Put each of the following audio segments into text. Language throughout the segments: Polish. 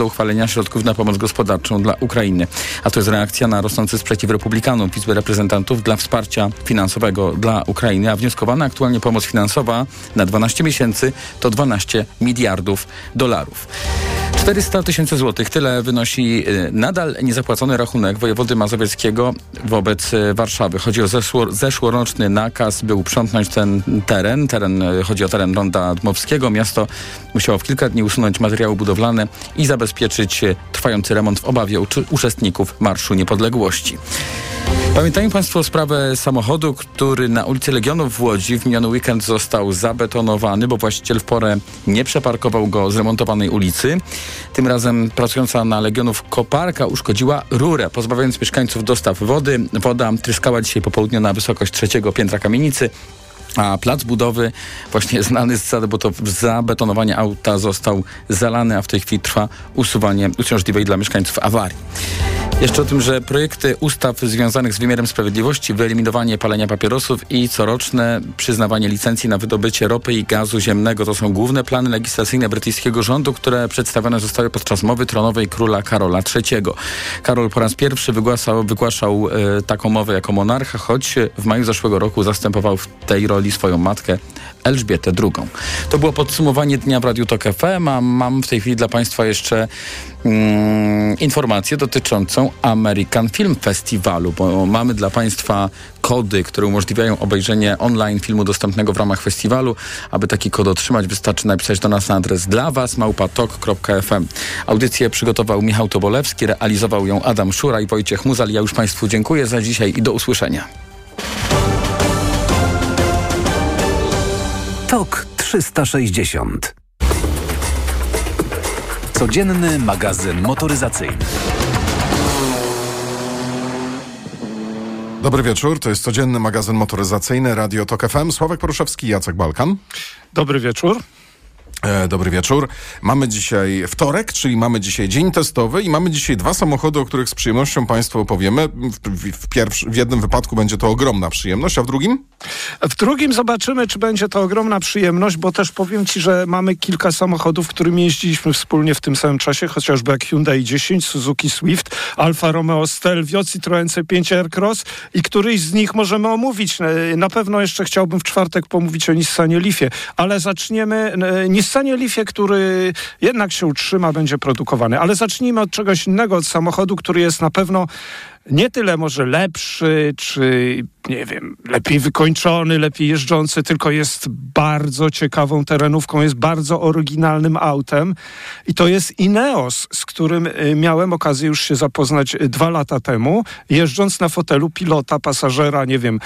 do uchwalenia środków na pomoc gospodarczą dla Ukrainy. A to jest reakcja na rosnący sprzeciw republikanów Izby Reprezentantów dla wsparcia finansowego dla Ukrainy, a wnioskowana aktualnie pomoc finansowa na 12 miesięcy to 12 miliardów dolarów. 400 tysięcy złotych. Tyle wynosi y, nadal niezapłacony rachunek wojewody mazowieckiego wobec y, Warszawy. Chodzi o zeszło, zeszłoroczny nakaz, by uprzątnąć ten teren. teren. Y, chodzi o teren Ronda Dmowskiego. Miasto musiało w kilka dni usunąć materiały budowlane i zabezpieczyć trwający remont w obawie uczestników Marszu Niepodległości. Pamiętają Państwo sprawę samochodu, który na ulicy Legionów w Łodzi w miniony weekend został zabetonowany, bo właściciel w porę nie przeparkował go z remontowanej ulicy. Tym razem pracująca na Legionów koparka uszkodziła rurę, pozbawiając mieszkańców dostaw wody. Woda tryskała dzisiaj po południu na wysokość trzeciego piętra kamienicy. A plac budowy, właśnie znany z zabetonowania auta, został zalany, a w tej chwili trwa usuwanie uciążliwej dla mieszkańców awarii. Jeszcze o tym, że projekty ustaw związanych z wymiarem sprawiedliwości, wyeliminowanie palenia papierosów i coroczne przyznawanie licencji na wydobycie ropy i gazu ziemnego to są główne plany legislacyjne brytyjskiego rządu, które przedstawione zostały podczas mowy tronowej króla Karola III. Karol po raz pierwszy wygłaszał, wygłaszał e, taką mowę jako monarcha, choć w maju zeszłego roku zastępował w tej roli swoją matkę Elżbietę II. To było podsumowanie dnia w Radiu Tok FM, a mam w tej chwili dla Państwa jeszcze mm, informację dotyczącą American Film Festivalu, bo mamy dla Państwa kody, które umożliwiają obejrzenie online filmu dostępnego w ramach festiwalu. Aby taki kod otrzymać, wystarczy napisać do nas na adres dla Was małpatok.fm. Audycję przygotował Michał Tobolewski, realizował ją Adam Szura i Wojciech Muzal. Ja już Państwu dziękuję za dzisiaj i do usłyszenia. TOK 360. Codzienny magazyn motoryzacyjny. Dobry wieczór, to jest codzienny magazyn motoryzacyjny Radio Tok FM. Sławek Poruszewski, Jacek Balkan. Dobry wieczór. E, dobry wieczór. Mamy dzisiaj wtorek, czyli mamy dzisiaj dzień testowy i mamy dzisiaj dwa samochody, o których z przyjemnością Państwu opowiemy. W, w, w, pierwszy, w jednym wypadku będzie to ogromna przyjemność, a w drugim? W drugim zobaczymy, czy będzie to ogromna przyjemność, bo też powiem Ci, że mamy kilka samochodów, którymi jeździliśmy wspólnie w tym samym czasie, chociażby jak Hyundai 10, Suzuki Swift, Alfa Romeo Stelvio, Citroen C5 Aircross i któryś z nich możemy omówić. Na pewno jeszcze chciałbym w czwartek pomówić o Nissanie Leafie, ale zaczniemy... Nissan Nissanie Leafie, który jednak się utrzyma, będzie produkowany. Ale zacznijmy od czegoś innego, od samochodu, który jest na pewno nie tyle może lepszy, czy nie wiem, lepiej wykończony, lepiej jeżdżący, tylko jest bardzo ciekawą terenówką, jest bardzo oryginalnym autem i to jest Ineos, z którym y, miałem okazję już się zapoznać dwa lata temu, jeżdżąc na fotelu pilota, pasażera, nie wiem,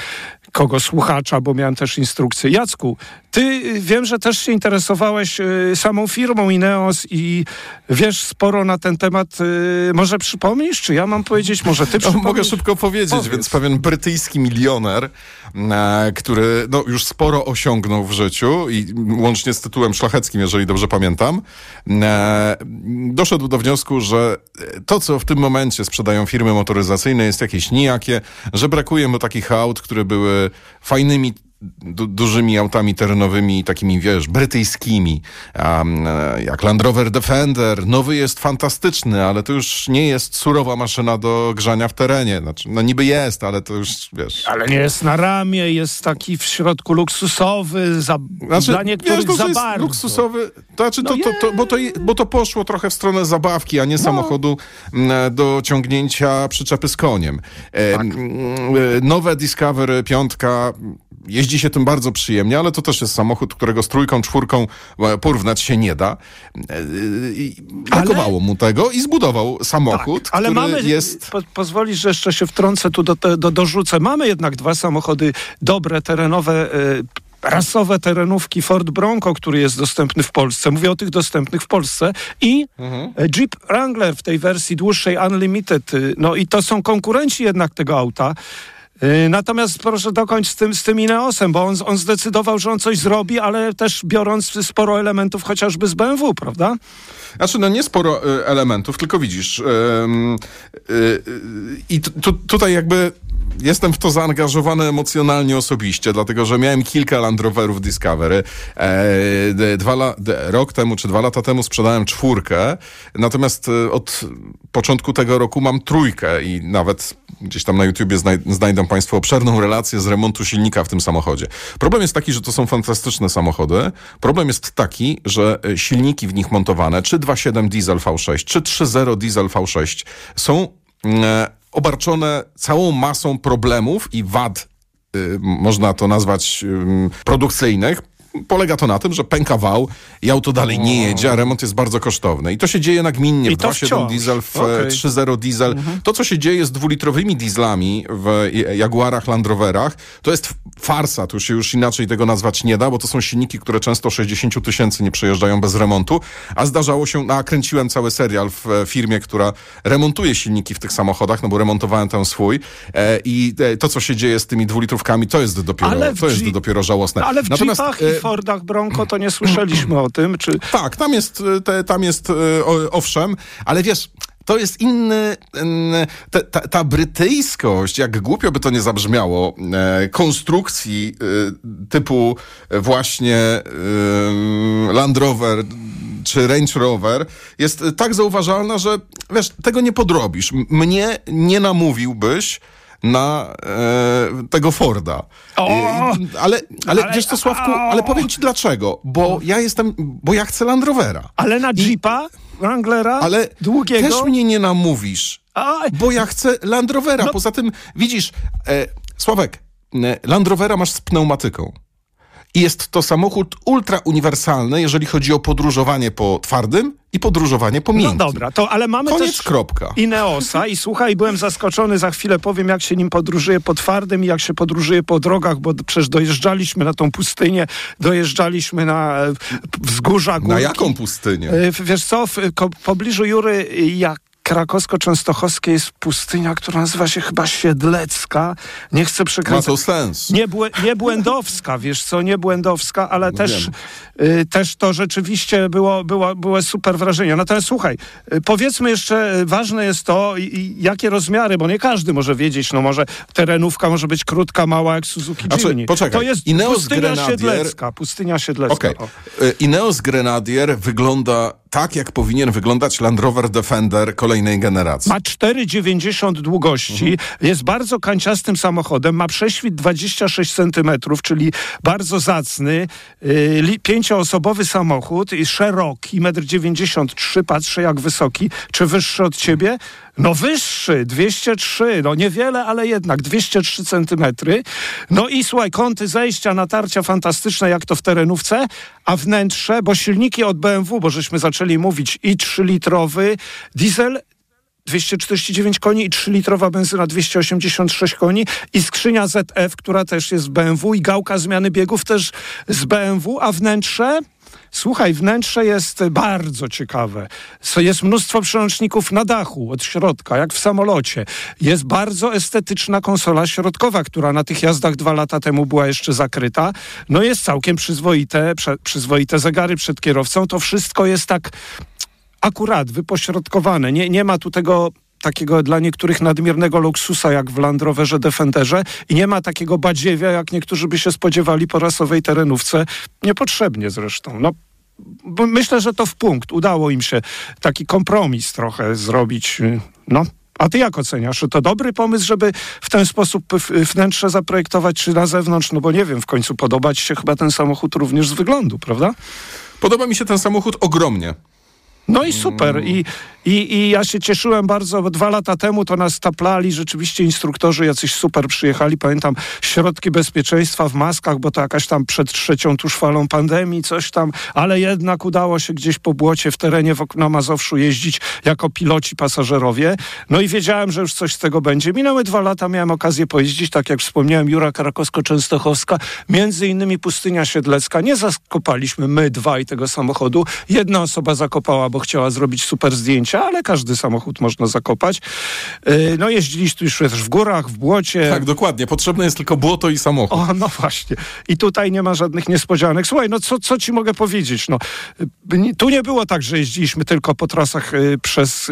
kogo słuchacza, bo miałem też instrukcję. Jacku, ty y, wiem, że też się interesowałeś y, samą firmą Ineos i wiesz sporo na ten temat. Może przypomnisz, czy ja mam powiedzieć, może ty przypomnisz? mogę szybko powiedzieć, Powiedz. więc pewien brytyjski milioner, e, który no, już sporo osiągnął w życiu i łącznie z tytułem szlacheckim, jeżeli dobrze pamiętam, e, doszedł do wniosku, że to, co w tym momencie sprzedają firmy motoryzacyjne jest jakieś nijakie, że brakuje mu takich aut, które były fajnymi du dużymi autami terenowymi, takimi, wiesz, brytyjskimi, um, jak Land Rover Defender. Nowy jest fantastyczny, ale to już nie jest surowa maszyna do grzania w terenie. Znaczy, no niby jest, ale to już, wiesz... Ale nie jest na ramię, jest taki w środku luksusowy, za, znaczy, dla niektórych wiesz, za bardzo. luksusowy, to znaczy, no to, to, to, bo, to, bo to poszło trochę w stronę zabawki, a nie no. samochodu do ciągnięcia przyczepy z koniem. Tak. Nowe Discovery 5 jeździ się tym bardzo przyjemnie, ale to też jest samochód, którego z trójką, czwórką e, porównać się nie da. E, brakowało ale... mu tego i zbudował samochód, tak, ale mamy, jest... Po, pozwolisz, że jeszcze się wtrącę tu do, do, dorzucę. Mamy jednak dwa samochody dobre, terenowe, e, rasowe terenówki Ford Bronco, który jest dostępny w Polsce. Mówię o tych dostępnych w Polsce. I mhm. Jeep Wrangler w tej wersji dłuższej Unlimited. No i to są konkurenci jednak tego auta. Y, natomiast proszę dokończyć z tym, z tym Ineosem, bo on, on zdecydował, że on coś zrobi, ale też biorąc sporo elementów chociażby z BMW, prawda? Znaczy, no nie sporo y, elementów, tylko widzisz. Yy, yy, I tutaj jakby jestem w to zaangażowany emocjonalnie osobiście, dlatego że miałem kilka Land Roverów Discovery. E, dwa la, rok temu czy dwa lata temu sprzedałem czwórkę, natomiast e, od początku tego roku mam trójkę i nawet gdzieś tam na YouTubie znaj znajdą Państwo obszerną relację z remontu silnika w tym samochodzie. Problem jest taki, że to są fantastyczne samochody. Problem jest taki, że e, silniki w nich montowane, czy 2.7 diesel V6, czy 3.0 diesel V6 są e, obarczone całą masą problemów i wad, y, można to nazwać produkcyjnych, polega to na tym, że pęka wał i auto dalej nie jedzie, a remont jest bardzo kosztowny. I to się dzieje nagminnie w to 2.7 wciąż. diesel, w Okej. 3.0 diesel. Mhm. To, co się dzieje z dwulitrowymi dieslami w Jaguarach, Land Roverach, to jest farsa. Tu się już inaczej tego nazwać nie da, bo to są silniki, które często 60 tysięcy nie przejeżdżają bez remontu, a zdarzało się, nakręciłem cały serial w e, firmie, która remontuje silniki w tych samochodach, no bo remontowałem ten swój e, i e, to, co się dzieje z tymi dwulitrówkami, to jest dopiero, w to jest dopiero żałosne. Ale w Natomiast, Jeepach i Fordach Bronco to nie słyszeliśmy o tym, czy... tak, tam jest, e, te, tam jest o- owszem, ale wiesz, to jest inny, ta, ta, ta brytyjskość, jak głupio by to nie zabrzmiało, e, konstrukcji e, typu właśnie Land Rover czy Range Rover jest tak zauważalna, że wiesz, tego nie podrobisz. Mnie nie namówiłbyś na e, tego Forda. O! E, ale, ale, Ale- wiesz co, Sławku, ale powiem ci dlaczego. Bo ja jestem, bo ja chcę Land Rovera. Ale na Jeepa, Wranglera, Ale długiego... też mnie nie namówisz, bo ja chcę Land Rovera. No- Poza tym, widzisz, e, Sławek, e, Land Rovera masz z pneumatyką. I jest to samochód ultra uniwersalny, jeżeli chodzi o podróżowanie po twardym i podróżowanie po no miękkim. dobra, to, ale mamy Koniec, też... kropka. Ineosa i słuchaj, byłem zaskoczony, za chwilę powiem, jak się nim podróżuje po twardym i jak się podróżuje po drogach, bo przecież dojeżdżaliśmy na tą pustynię, dojeżdżaliśmy na e, wzgórza górki. Na jaką pustynię? E, Wiesz co, w ko, pobliżu Jury jak krakowsko-częstochowskie jest pustynia, która nazywa się chyba Siedlecka. Nie chcę Ma przekręcać. to sens. Nie, błę, nie błędowska, wiesz co, nie błędowska, ale No też, y, też to rzeczywiście było, było, było super wrażenie. Natomiast słuchaj, y, powiedzmy jeszcze, y, ważne jest to, jakie rozmiary, bo nie każdy może wiedzieć, no może terenówka może być krótka, mała jak Suzuki Znaczy, Jimny. poczekaj, To jest Ineos pustynia Grenadier- siedlecka, pustynia siedlecka. Okej. o. E, Ineos Grenadier wygląda tak, jak powinien wyglądać Land Rover Defender kolejnej generacji. Ma 4,90 długości, Mhm. jest bardzo kanciastym samochodem, ma prześwit 26 centymetrów, czyli bardzo zacny, yy, pięcioosobowy samochód i szeroki, 1,93 m, patrzę jak wysoki. Czy wyższy od ciebie? No wyższy, 203, no niewiele, ale jednak 203 centymetry. No i słuchaj, kąty zejścia, natarcia fantastyczne, jak to w terenówce, a wnętrze, bo silniki od BMW, bo żeśmy zaczęli mówić, i 3-litrowy diesel 249 koni i 3-litrowa benzyna 286 koni i skrzynia ZF, która też jest z BMW i gałka zmiany biegów też z BMW, a wnętrze... Słuchaj, wnętrze jest bardzo ciekawe. Jest mnóstwo przełączników na dachu od środka, jak w samolocie. Jest bardzo estetyczna konsola środkowa, która na tych jazdach dwa lata temu była jeszcze zakryta. No jest całkiem przyzwoite, przyzwoite zegary przed kierowcą. To wszystko jest tak akurat wypośrodkowane. Nie, nie ma tu tego takiego dla niektórych nadmiernego luksusa jak w Land Roverze Defenderze i nie ma takiego badziewia, jak niektórzy by się spodziewali po rasowej terenówce. Niepotrzebnie zresztą. No, myślę, że to w punkt. Udało im się taki kompromis trochę zrobić. y, No. A ty jak oceniasz? Czy to dobry pomysł, żeby w ten sposób w- wnętrze zaprojektować, czy na zewnątrz? No bo nie wiem, w końcu podoba ci się chyba ten samochód również z wyglądu, prawda? Podoba mi się ten samochód ogromnie. No i super. I, i, I ja się cieszyłem bardzo, bo dwa lata temu to nas taplali rzeczywiście instruktorzy jacyś super przyjechali. Pamiętam środki bezpieczeństwa w maskach, bo to jakaś tam przed trzecią tuż falą pandemii, coś tam, ale jednak udało się gdzieś po błocie w terenie wok- na Mazowszu jeździć jako piloci pasażerowie. No i wiedziałem, że już coś z tego będzie. Minęły dwa lata, miałem okazję pojeździć, tak jak wspomniałem, Jura Krakowsko-Częstochowska, między innymi Pustynia Siedlecka. Nie zakopaliśmy my dwaj tego samochodu. Jedna osoba zakopała, bo chciała zrobić super zdjęcia, ale każdy samochód można zakopać. Yy, no jeździliśmy już też w górach, w błocie. Tak, dokładnie. Potrzebne jest tylko błoto i samochód. O, no właśnie. I tutaj nie ma żadnych niespodzianek. Słuchaj, no co, co ci mogę powiedzieć? No, y, tu nie było tak, że jeździliśmy tylko po trasach y, przez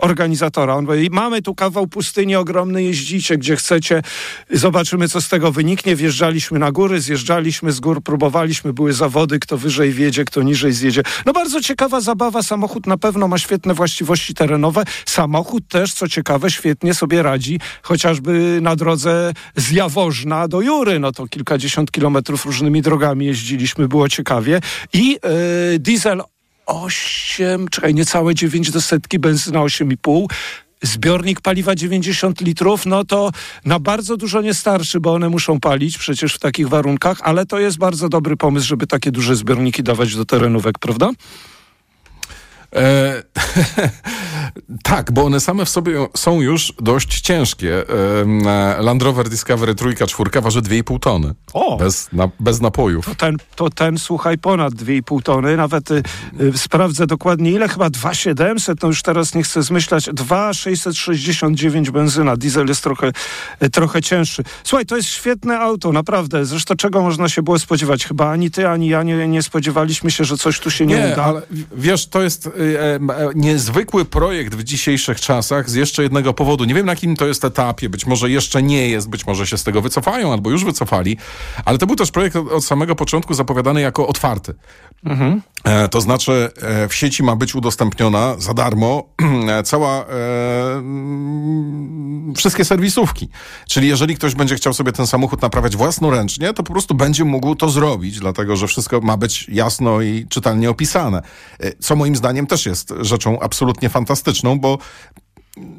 organizatora. On mówi, mamy tu kawał pustyni ogromny, jeździcie gdzie chcecie, zobaczymy co z tego wyniknie. Wjeżdżaliśmy na góry, zjeżdżaliśmy z gór, próbowaliśmy, były zawody, kto wyżej wiedzie, kto niżej zjedzie. No bardzo ciekawa zabawa. Samochód na pewno ma świetne właściwości terenowe. Samochód też, co ciekawe, świetnie sobie radzi, chociażby na drodze z Jaworzna do Jury. No to kilkadziesiąt kilometrów różnymi drogami jeździliśmy, było ciekawie. I yy, diesel 8, czekaj, niecałe 9 do setki, benzyna 8,5 zbiornik paliwa 90 litrów, no to na bardzo dużo nie starczy, bo one muszą palić przecież w takich warunkach, ale to jest bardzo dobry pomysł, żeby takie duże zbiorniki dawać do terenówek, prawda? E, tak, bo one same w sobie są już dość ciężkie. E, Land Rover Discovery trójka, czwórka waży 2,5 tony. O! Bez, na, bez napojów. To ten, to ten, słuchaj, ponad 2,5 tony. Nawet y, y, sprawdzę dokładnie ile, chyba 2,700, no już teraz nie chcę zmyślać. 2,669 benzyna. Diesel jest trochę, y, trochę cięższy. Słuchaj, to jest świetne auto, naprawdę. Zresztą czego można się było spodziewać? Chyba ani ty, ani ja nie, nie spodziewaliśmy się, że coś tu się nie, Nie, uda. ale wiesz, to jest e, niezwykły projekt w dzisiejszych czasach z jeszcze jednego powodu. Nie wiem na jakim to jest etapie, być może jeszcze nie jest, być może się z tego wycofają albo już wycofali, ale to był też projekt od, od samego początku zapowiadany jako otwarty. E, to znaczy e, w sieci ma być udostępniona za darmo e, cała, e, wszystkie serwisówki. Czyli jeżeli ktoś będzie chciał sobie ten samochód naprawiać własnoręcznie, to po prostu będzie mógł to zrobić, dlatego że wszystko ma być jasno i czytelnie opisane. E, Co moim zdaniem też jest rzeczą absolutnie fantastyczną, bo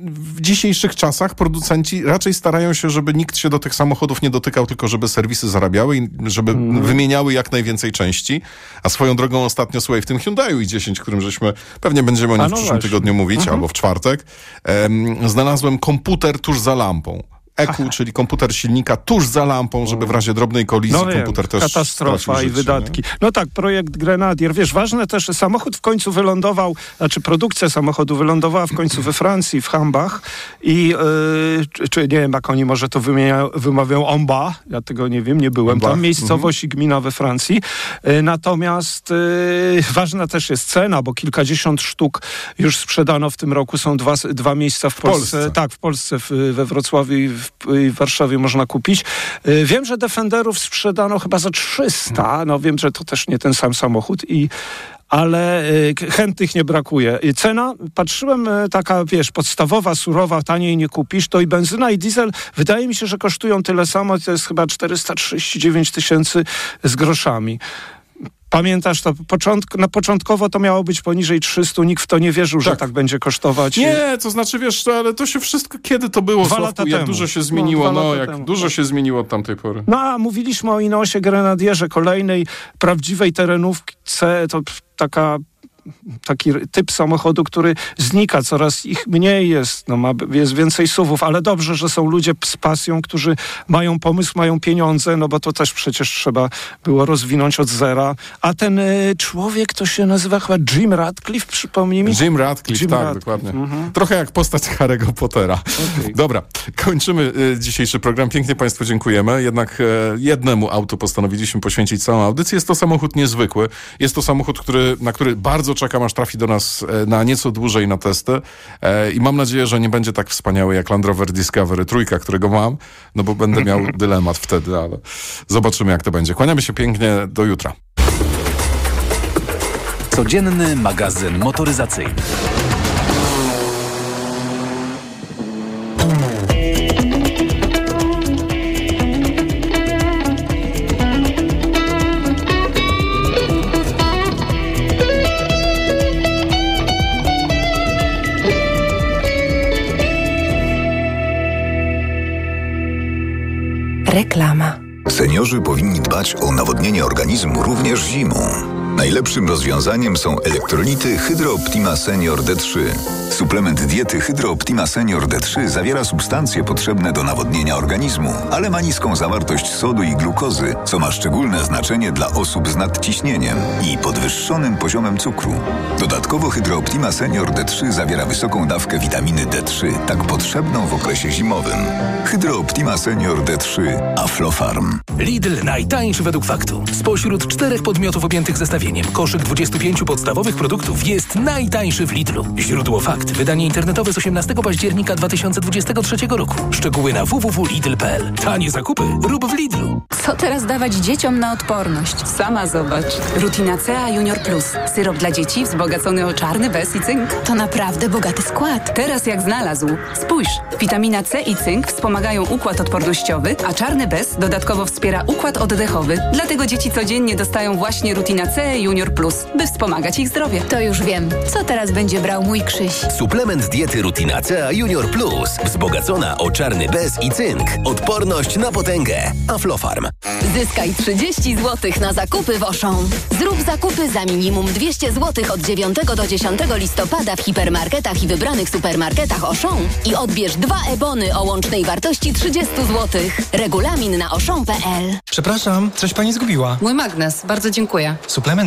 w dzisiejszych czasach producenci raczej starają się, żeby nikt się do tych samochodów nie dotykał, tylko żeby serwisy zarabiały i żeby wymieniały jak najwięcej części. A swoją drogą ostatnio, słuchaj, w tym Hyundaiu i10, którym żeśmy, pewnie będziemy o nim A w no przyszłym właśnie. tygodniu mówić, albo w czwartek, em, znalazłem komputer tuż za lampą. EQ, czyli komputer silnika tuż za lampą, żeby w razie drobnej kolizji No wiem, komputer też katastrofa i życie, wydatki. No tak, projekt Grenadier. Wiesz, ważne też, że samochód w końcu wylądował, znaczy produkcja samochodu wylądowała w końcu we Francji, w Hambach i yy, czy, nie wiem, jak oni może to wymienia, wymawiają Omba, ja tego nie wiem, nie byłem Ombach, tam, miejscowość i gmina we Francji. Yy, natomiast yy, ważna też jest cena, bo kilkadziesiąt sztuk już sprzedano w tym roku, są dwa, dwa miejsca w Polsce. Polsce. Tak, w Polsce, w, we Wrocławiu i w, w Warszawie można kupić. Y, Wiem, że Defenderów sprzedano chyba za 300. No wiem, że to też nie ten sam samochód i ale k- chętnych nie brakuje. Cena, patrzyłem, y, taka, wiesz, podstawowa, surowa, taniej nie kupisz, to i benzyna, i diesel, wydaje mi się, że kosztują tyle samo, to jest chyba 439 tysięcy z groszami. Pamiętasz to? Początk, na początkowo to miało być poniżej 300, nikt w to nie wierzył, że Tak. tak będzie kosztować. Nie, to znaczy wiesz, ale to się wszystko, kiedy to było, Dwa Sławku, lata jak temu. dużo się No, zmieniło, no, lata jak temu, dużo tak. się zmieniło od tamtej pory. No a mówiliśmy o Inosie Grenadierze, kolejnej prawdziwej terenówce, to taka taki typ samochodu, który znika, coraz ich mniej jest, no ma, jest więcej suwów, ale dobrze, że są ludzie z pasją, którzy mają pomysł, mają pieniądze, no bo to też przecież trzeba było rozwinąć od zera. A ten y, człowiek, to się nazywa chyba Jim Radcliffe, przypomnij mi? Jim Radcliffe, Jim tak, Radcliffe, dokładnie. mhm. Trochę jak postać Harry'ego Pottera. Okej. Dobra, kończymy y, dzisiejszy program. Pięknie Państwu dziękujemy. Jednak e, jednemu autu postanowiliśmy poświęcić całą audycję. Jest to samochód niezwykły. Jest to samochód, który, na który bardzo czekam, aż trafi do nas e, na nieco dłużej na testy. E, I mam nadzieję, że nie będzie tak wspaniały jak Land Rover Discovery trójka, którego mam, no bo będę miał dylemat wtedy, ale zobaczymy jak to będzie. Kłaniamy się pięknie. Do jutra. Codzienny magazyn motoryzacyjny. Seniorzy powinni dbać o nawodnienie organizmu również zimą. Najlepszym rozwiązaniem są elektrolity Hydro Optima Senior D3. Suplement diety Hydro Optima Senior D3 zawiera substancje potrzebne do nawodnienia organizmu, ale ma niską zawartość sodu i glukozy, co ma szczególne znaczenie dla osób z nadciśnieniem i podwyższonym poziomem cukru. Dodatkowo Hydro Optima Senior D3 zawiera wysoką dawkę witaminy D3, tak potrzebną w okresie zimowym. Hydro Optima Senior D3 Aflofarm. Lidl najtańszy według faktu. Spośród czterech podmiotów objętych zestawieniem koszyk 25 podstawowych produktów jest najtańszy w Lidlu. Źródło fakt. Wydanie internetowe z 18 października 2023 roku. Szczegóły na www.lidl.pl. Tanie zakupy rób w Lidlu. Co teraz dawać dzieciom na odporność? Sama zobacz. Rutina C Junior Plus. Syrop dla dzieci wzbogacony o czarny bez i cynk. To naprawdę bogaty skład. Teraz jak znalazł. Spójrz, witamina C i cynk wspomagają układ odpornościowy, a czarny bez dodatkowo wspiera układ oddechowy. Dlatego dzieci codziennie dostają właśnie Rutina C Junior Plus, by wspomagać ich zdrowie. To już wiem. Co teraz będzie brał mój Krzyś? Suplement diety Rutina C Junior Plus. Wzbogacona o czarny bez i cynk. Odporność na potęgę. Aflofarm. Zyskaj 30 zł na zakupy w Auchan. Zrób zakupy za minimum 200 zł od 9 do 10 listopada w hipermarketach i wybranych supermarketach Auchan i odbierz dwa ebony o łącznej wartości 30 zł. Regulamin na auchan.pl Przepraszam, coś pani zgubiła. Mój magnes, bardzo dziękuję. Suplement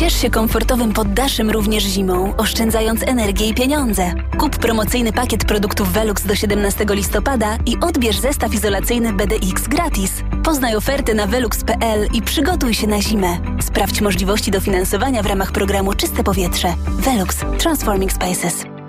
Ciesz się komfortowym poddaszem również zimą, oszczędzając energię i pieniądze. Kup promocyjny pakiet produktów Velux do 17 listopada i odbierz zestaw izolacyjny BDX gratis. Poznaj oferty na velux.pl i przygotuj się na zimę. Sprawdź możliwości dofinansowania w ramach programu Czyste Powietrze. Velux Transforming Spaces.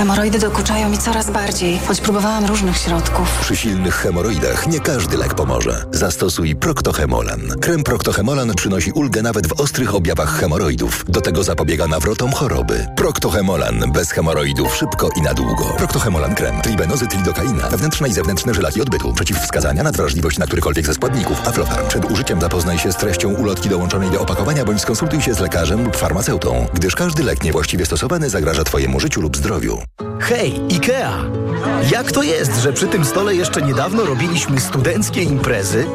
Hemoroidy dokuczają mi coraz bardziej, choć próbowałam różnych środków. Przy silnych hemoroidach nie każdy lek pomoże. Zastosuj Proctohemolan. Krem Proctohemolan przynosi ulgę nawet w ostrych objawach hemoroidów. Do tego zapobiega nawrotom choroby. Proctohemolan. Bez hemoroidów szybko i na długo. Proctohemolan krem. Tribenozy, lidokaina. Wewnętrzne i zewnętrzne żylaki odbytu. Przeciwwskazania na wrażliwość na którykolwiek ze składników. Aflofarm. Przed użyciem zapoznaj się z treścią ulotki dołączonej do opakowania bądź skonsultuj się z lekarzem lub farmaceutą, gdyż każdy lek niewłaściwie stosowany zagraża Twojemu życiu lub zdrowiu. Hej, IKEA! Jak to jest, że przy tym stole jeszcze niedawno robiliśmy studenckie imprezy,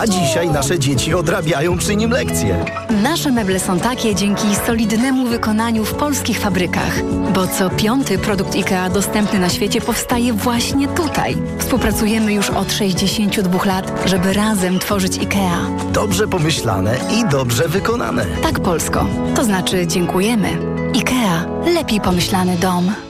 a dzisiaj nasze dzieci odrabiają przy nim lekcje? Nasze meble są takie dzięki solidnemu wykonaniu w polskich fabrykach, bo co piąty produkt IKEA dostępny na świecie powstaje właśnie tutaj. Współpracujemy już od 62 lat, żeby razem tworzyć IKEA. Dobrze pomyślane i dobrze wykonane. Tak, Polsko. To znaczy dziękujemy. IKEA. Lepiej pomyślany dom.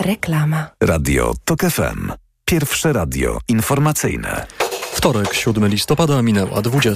Reklama. Radio TOK FM. Pierwsze radio informacyjne. Wtorek, 7 listopada, minęła 20.